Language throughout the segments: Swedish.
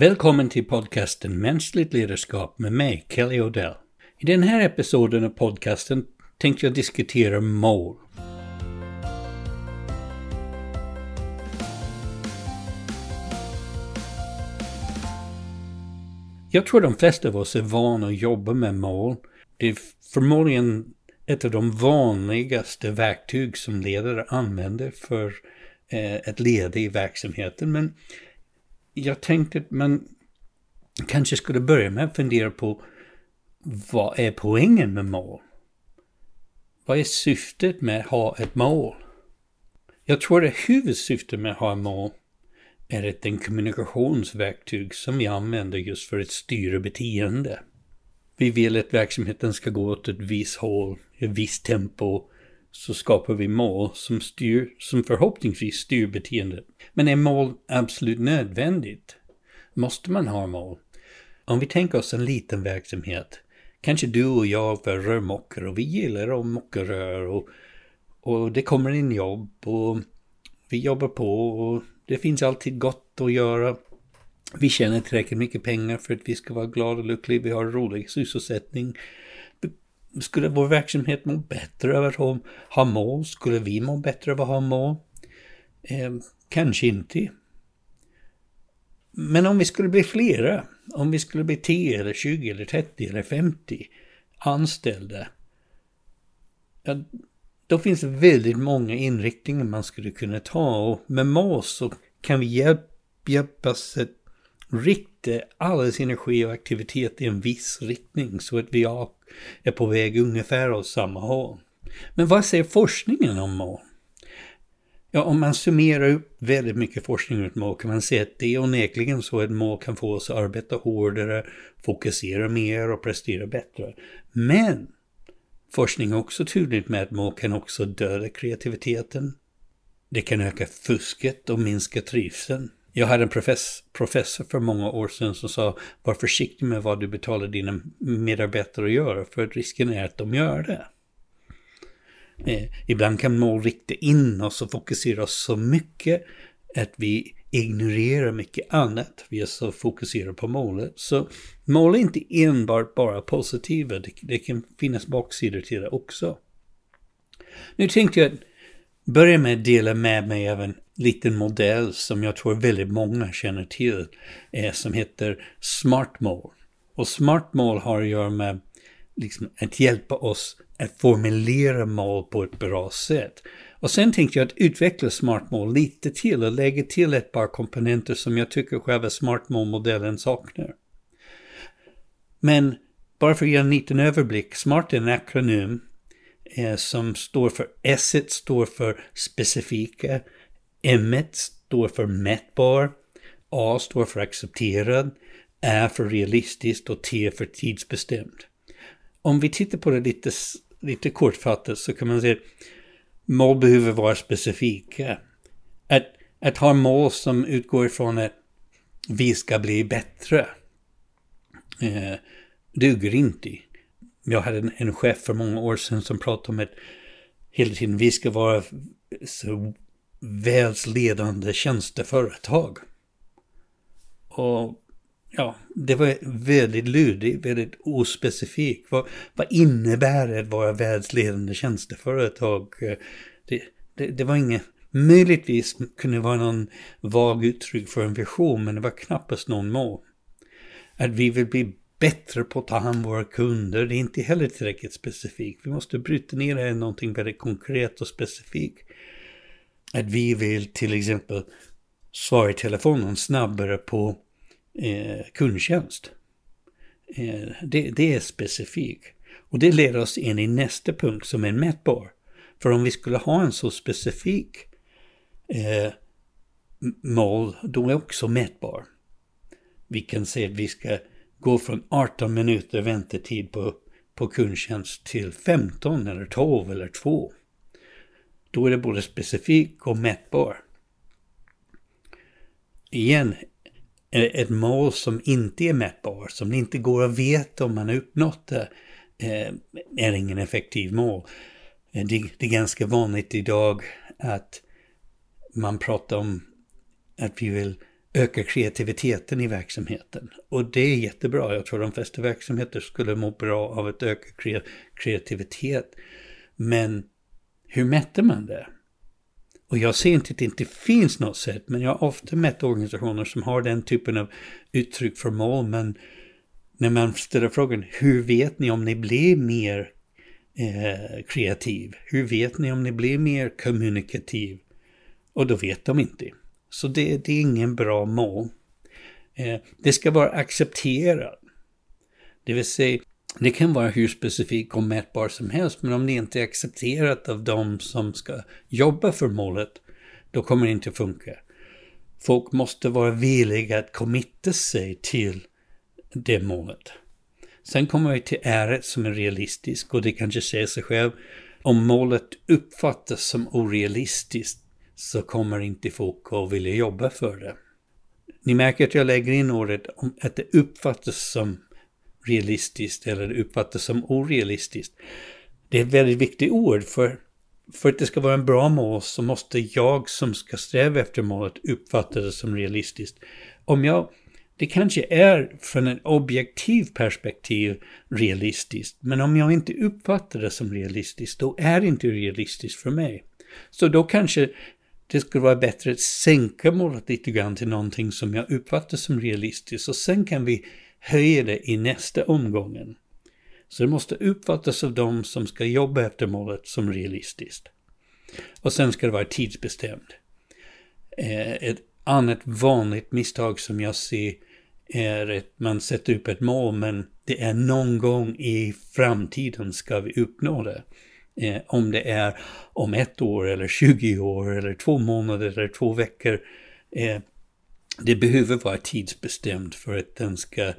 Välkommen till podcasten Mänskligt ledarskap med mig, Kelly Odell. I den här episoden av podcasten tänkte jag diskutera mål. Jag tror de flesta av oss är vana att jobba med mål. Det är förmodligen ett av de vanligaste verktyg som ledare använder för eh, att ett leda i verksamheten. Men jag tänkte att man kanske skulle börja med att fundera på vad är poängen med mål? Vad är syftet med att ha ett mål? Jag tror att huvudsyftet med att ha ett mål är ett en kommunikationsverktyg som vi använder just för att styra beteende. Vi vill att verksamheten ska gå åt ett visst håll, i ett visst tempo, så skapar vi mål som, styr, som förhoppningsvis styr beteendet. Men är mål absolut nödvändigt? Måste man ha mål? Om vi tänker oss en liten verksamhet, kanske du och jag för rörmokare och vi gillar att mocka rör och, och det kommer in jobb och vi jobbar på och det finns alltid gott att göra. Vi tjänar tillräckligt mycket pengar för att vi ska vara glada och lyckliga. Vi har rolig sysselsättning. Skulle vår verksamhet må bättre av att ha, mål? Skulle vi må bättre av att ha mål? Eh, kanske inte. Men om vi skulle bli flera, om vi skulle bli 10 eller 20 eller 30 eller 50 anställda, ja, då finns det väldigt många inriktningar man skulle kunna ta och med mål så kan vi hjälp, hjälpas att rikta allas energi och aktivitet i en viss riktning så att vi är på väg ungefär åt samma håll. Men vad säger forskningen om mål? Ja, om man summerar upp väldigt mycket forskning runt mål kan man se att det är onekligen så att mål kan få oss att arbeta hårdare, fokusera mer och prestera bättre. Men forskning är också tydligt med att mål kan också döda kreativiteten. Det kan öka fusket och minska trivseln. Jag hade en profess professor för många år sedan som sa var försiktig med vad du betalar dina medarbetare att göra för att risken är att de gör det. Eh, ibland kan mål rikta in oss och fokusera oss så mycket att vi ignorerar mycket annat. Vi är så fokuserade på målet. Så mål är inte enbart bara positiva. Det, det kan finnas baksidor till det också. Nu tänkte jag börja med att dela med mig av en liten modell som jag tror väldigt många känner till. Eh, som heter Smart Mål. Och Smart Mål har att göra med liksom, att hjälpa oss att formulera mål på ett bra sätt. Och sen tänkte jag att utveckla SmartMall lite till och lägga till ett par komponenter som jag tycker själva SmartMall-modellen saknar. Men bara för att ge en liten överblick, SMART är en akronym eh, som står för S står för specifika, M står för mätbar, A står för accepterad, Ä för realistiskt och T för tidsbestämt. Om vi tittar på det lite lite kortfattat så kan man säga att mål behöver vara specifika. Att, att ha mål som utgår ifrån att vi ska bli bättre eh, duger inte. Jag hade en, en chef för många år sedan som pratade om att hela tiden vi ska vara så världsledande tjänsteföretag. Och ja, det var väldigt luddigt, väldigt ospecifikt. Vad, vad innebär det att vara världsledande tjänsteföretag? Det, det, det var inget, möjligtvis kunde det vara någon vag uttryck för en vision, men det var knappast någon mål. Att vi vill bli bättre på att ta hand om våra kunder, det är inte heller tillräckligt specifikt. Vi måste bryta ner det i någonting väldigt konkret och specifikt. Att vi vill till exempel svara i telefonen snabbare på eh, kundtjänst. Eh, det, det, är specifikt. Och det leder oss in i nästa punkt som är mätbar. För om vi skulle ha en så specifik eh, mål, då är också mätbar. Vi kan säga att vi ska gå från 18 minuter väntetid på, på kundtjänst till 15 eller 12 eller 2. Då är det både specifik och mätbar. Igen, ett mål som inte är mätbart, som det inte går att veta om man har uppnått det, eh, är ingen effektiv mål. Eh, det, är ganska vanligt idag att man pratar om att vi vill öka kreativiteten i verksamheten. Och det är jättebra. Jag tror de flesta verksamheter skulle må bra av att öka kreativitet. Men hur mätte man det? Och jag ser inte att det inte finns något sätt, men jag har ofta mätt organisationer som har den typen av uttryck för mål, men när man ställer frågan, hur vet ni om ni blir mer eh, kreativ? Hur vet ni om ni blir mer kommunikativ? Och då vet de inte. Så det, det är ingen bra mål. Eh, det ska vara accepterat. Det vill säga, det kan vara hur specifik och mätbar som helst, men om det inte är accepterat av de som ska jobba för målet, då kommer det inte funka. Folk måste vara villiga att committa sig till det målet. Sen kommer vi till äret som är realistisk och det kanske säger sig själv. Om målet uppfattas som orealistiskt så kommer inte folk att vilja jobba för det. Ni märker att jag lägger in ordet om att det uppfattas som realistiskt eller uppfattas som orealistiskt. Det är ett väldigt viktigt ord för för att det ska vara en bra mål så måste jag som ska sträva efter målet uppfatta det som realistiskt. Om jag, det kanske är från ett objektivt perspektiv realistiskt, men om jag inte uppfattar det som realistiskt, då är det inte realistiskt för mig. Så då kanske det skulle vara bättre att sänka målet lite grann till någonting som jag uppfattar som realistiskt och sen kan vi höja det i nästa omgången. Så det måste uppfattas av de som ska jobba efter målet som realistiskt. Och sen ska det vara tidsbestämt. Eh, ett annat vanligt misstag som jag ser är att man sätter upp ett mål men det är någon gång i framtiden ska vi uppnå det. Eh, om det är om ett år eller 20 år eller två månader eller två veckor. Eh, det behöver vara tidsbestämt för att den ska...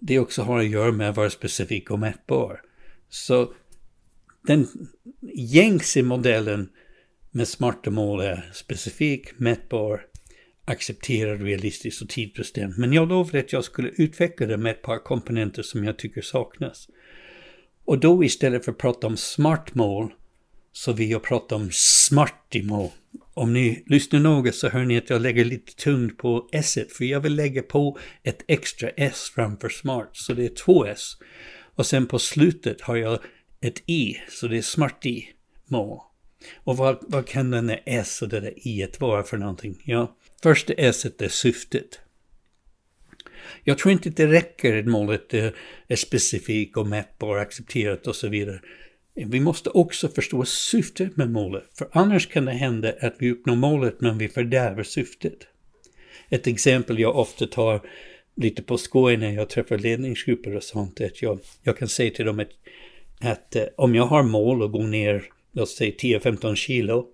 Det också har att göra med att vara specifik och mätbar. Så den gängse modellen med smarta mål är specifik, mätbar, accepterad, realistisk och tidsbestämd. Men jag lovade att jag skulle utveckla det med ett par komponenter som jag tycker saknas. Och då istället för att prata om smart mål så vill jag prata om Smartimo. mål. Om ni lyssnar noga så hör ni att jag lägger lite tungt på s för jag vill lägga på ett extra s framför smart, så det är två s. Och sen på slutet har jag ett i, så det är Smartimo. mål. Och vad, vad kan den där s och det där i vara för någonting? Ja, första s är syftet. Jag tror inte det räcker att målet är specifikt och mätbart, accepterat och så vidare. Vi måste också förstå syftet med målet, för annars kan det hända att vi uppnår målet men vi fördärvar syftet. Ett exempel jag ofta tar lite på skoj när jag träffar ledningsgrupper och sånt, är att jag, jag kan säga till dem att, att eh, om jag har mål att gå ner, låt säga 10-15 kilo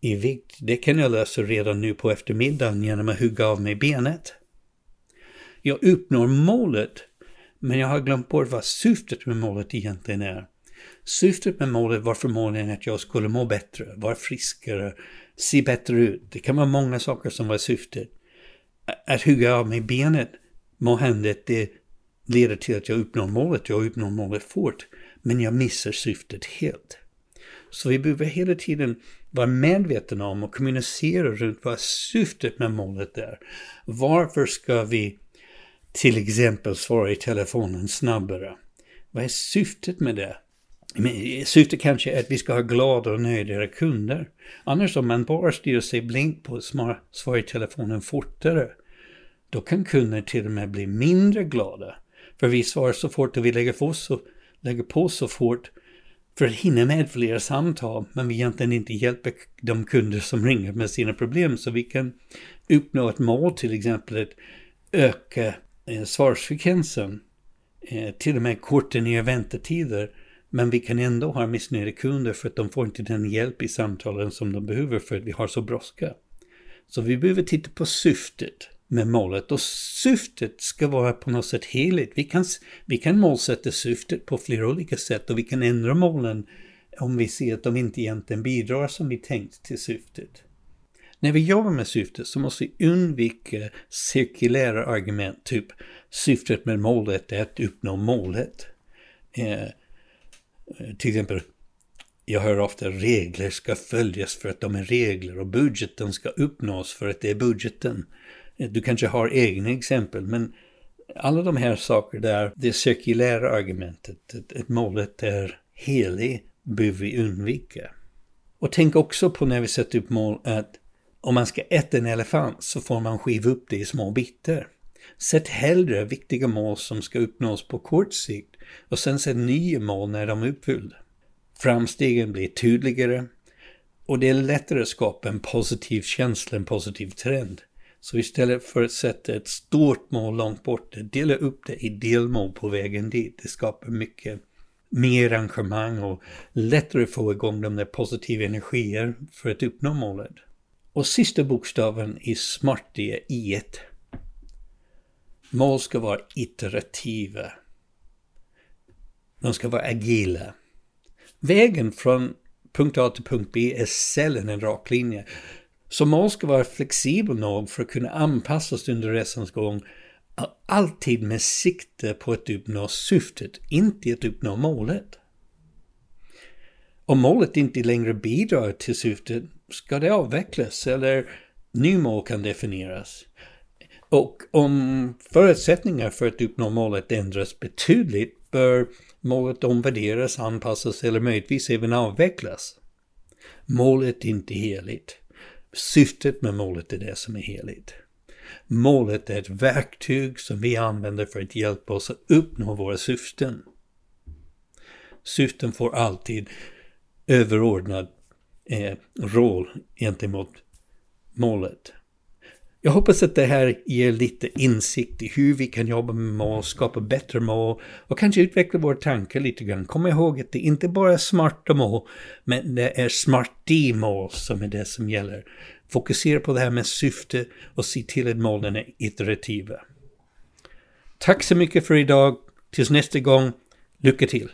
i vikt, det kan jag lösa redan nu på eftermiddagen genom att hugga av mig benet. Jag uppnår målet, men jag har glömt bort vad syftet med målet egentligen är. Syftet med målet var förmodligen att jag skulle må bättre, vara friskare, se bättre ut. Det kan vara många saker som var syftet. Att hugga av mig benet må hända att det leder till att jag uppnår målet. Jag uppnår målet fort, men jag missar syftet helt. Så vi behöver hela tiden vara medvetna om och kommunicera runt vad syftet med målet är. Varför ska vi till exempel svara i telefonen snabbare. Vad är syftet med det? Syftet kanske är att vi ska ha glada och nöjdare kunder. Annars om man bara stirrar sig blink på svartelefonen i telefonen fortare, då kan kunder till och med bli mindre glada. För vi svarar så fort och vi lägger på så, lägger på så fort för att hinna med fler samtal, men vi egentligen inte hjälper de kunder som ringer med sina problem. Så vi kan uppnå ett mål, till exempel att öka eh, svarsfrekvensen, eh, till och med korta ner väntetider. Men vi kan ändå ha missnöjda kunder för att de får inte den hjälp i samtalen som de behöver för att vi har så brådska. Så vi behöver titta på syftet med målet och syftet ska vara på något sätt heligt. Vi kan, vi kan målsätta syftet på flera olika sätt och vi kan ändra målen om vi ser att de inte egentligen bidrar som vi tänkt till syftet. När vi jobbar med syftet så måste vi undvika cirkulära argument, typ syftet med målet är att uppnå målet. Eh, Eh, till exempel, jag hör ofta regler ska följas för att de är regler och budgeten ska uppnås för att det är budgeten. Eh, du kanske har egna exempel, men alla de här sakerna där, det cirkulära argumentet, att målet är heligt, behöver vi undvika. Och tänk också på när vi sätter upp mål att om man ska äta en elefant så får man skiva upp det i små bitar. Sätt hellre viktiga mål som ska uppnås på kort sikt och sen sätt nya mål när de är uppfyllda. Framstegen blir tydligare och det är lättare att skapa en positiv känsla, en positiv trend. Så istället för att sätta ett stort mål långt bort, dela upp det i delmål på vägen dit. Det skapar mycket mer engagemang och lättare att få igång de där positiva energier för att uppnå målet. Och sista bokstaven i SMART är I. Mål ska vara iterativa. De ska vara agila. Vägen från punkt A till punkt B är sällan en rak linje. Så mål ska vara flexibel nog för att kunna anpassas under resans gång. Alltid med sikte på att uppnå syftet, inte att uppnå målet. Om målet inte längre bidrar till syftet ska det avvecklas eller ny mål kan definieras. Och om förutsättningar för att uppnå målet ändras betydligt bör målet omvärderas, anpassas eller möjligtvis även avvecklas. Målet är inte heligt. Syftet med målet är det som är heligt. Målet är ett verktyg som vi använder för att hjälpa oss att uppnå våra syften. Syften får alltid överordnad eh, roll gentemot målet. Jag hoppas att det här ger lite insikt i hur vi kan jobba med mål, skapa bättre mål och kanske utveckla våra tankar lite grann. Kom ihåg att det inte bara är smarta mål, men det är smarta mål som är det som gäller. Fokusera på det här med syfte och se till att målen är iterativa. Tack så mycket för idag. Tills nästa gång, lycka till!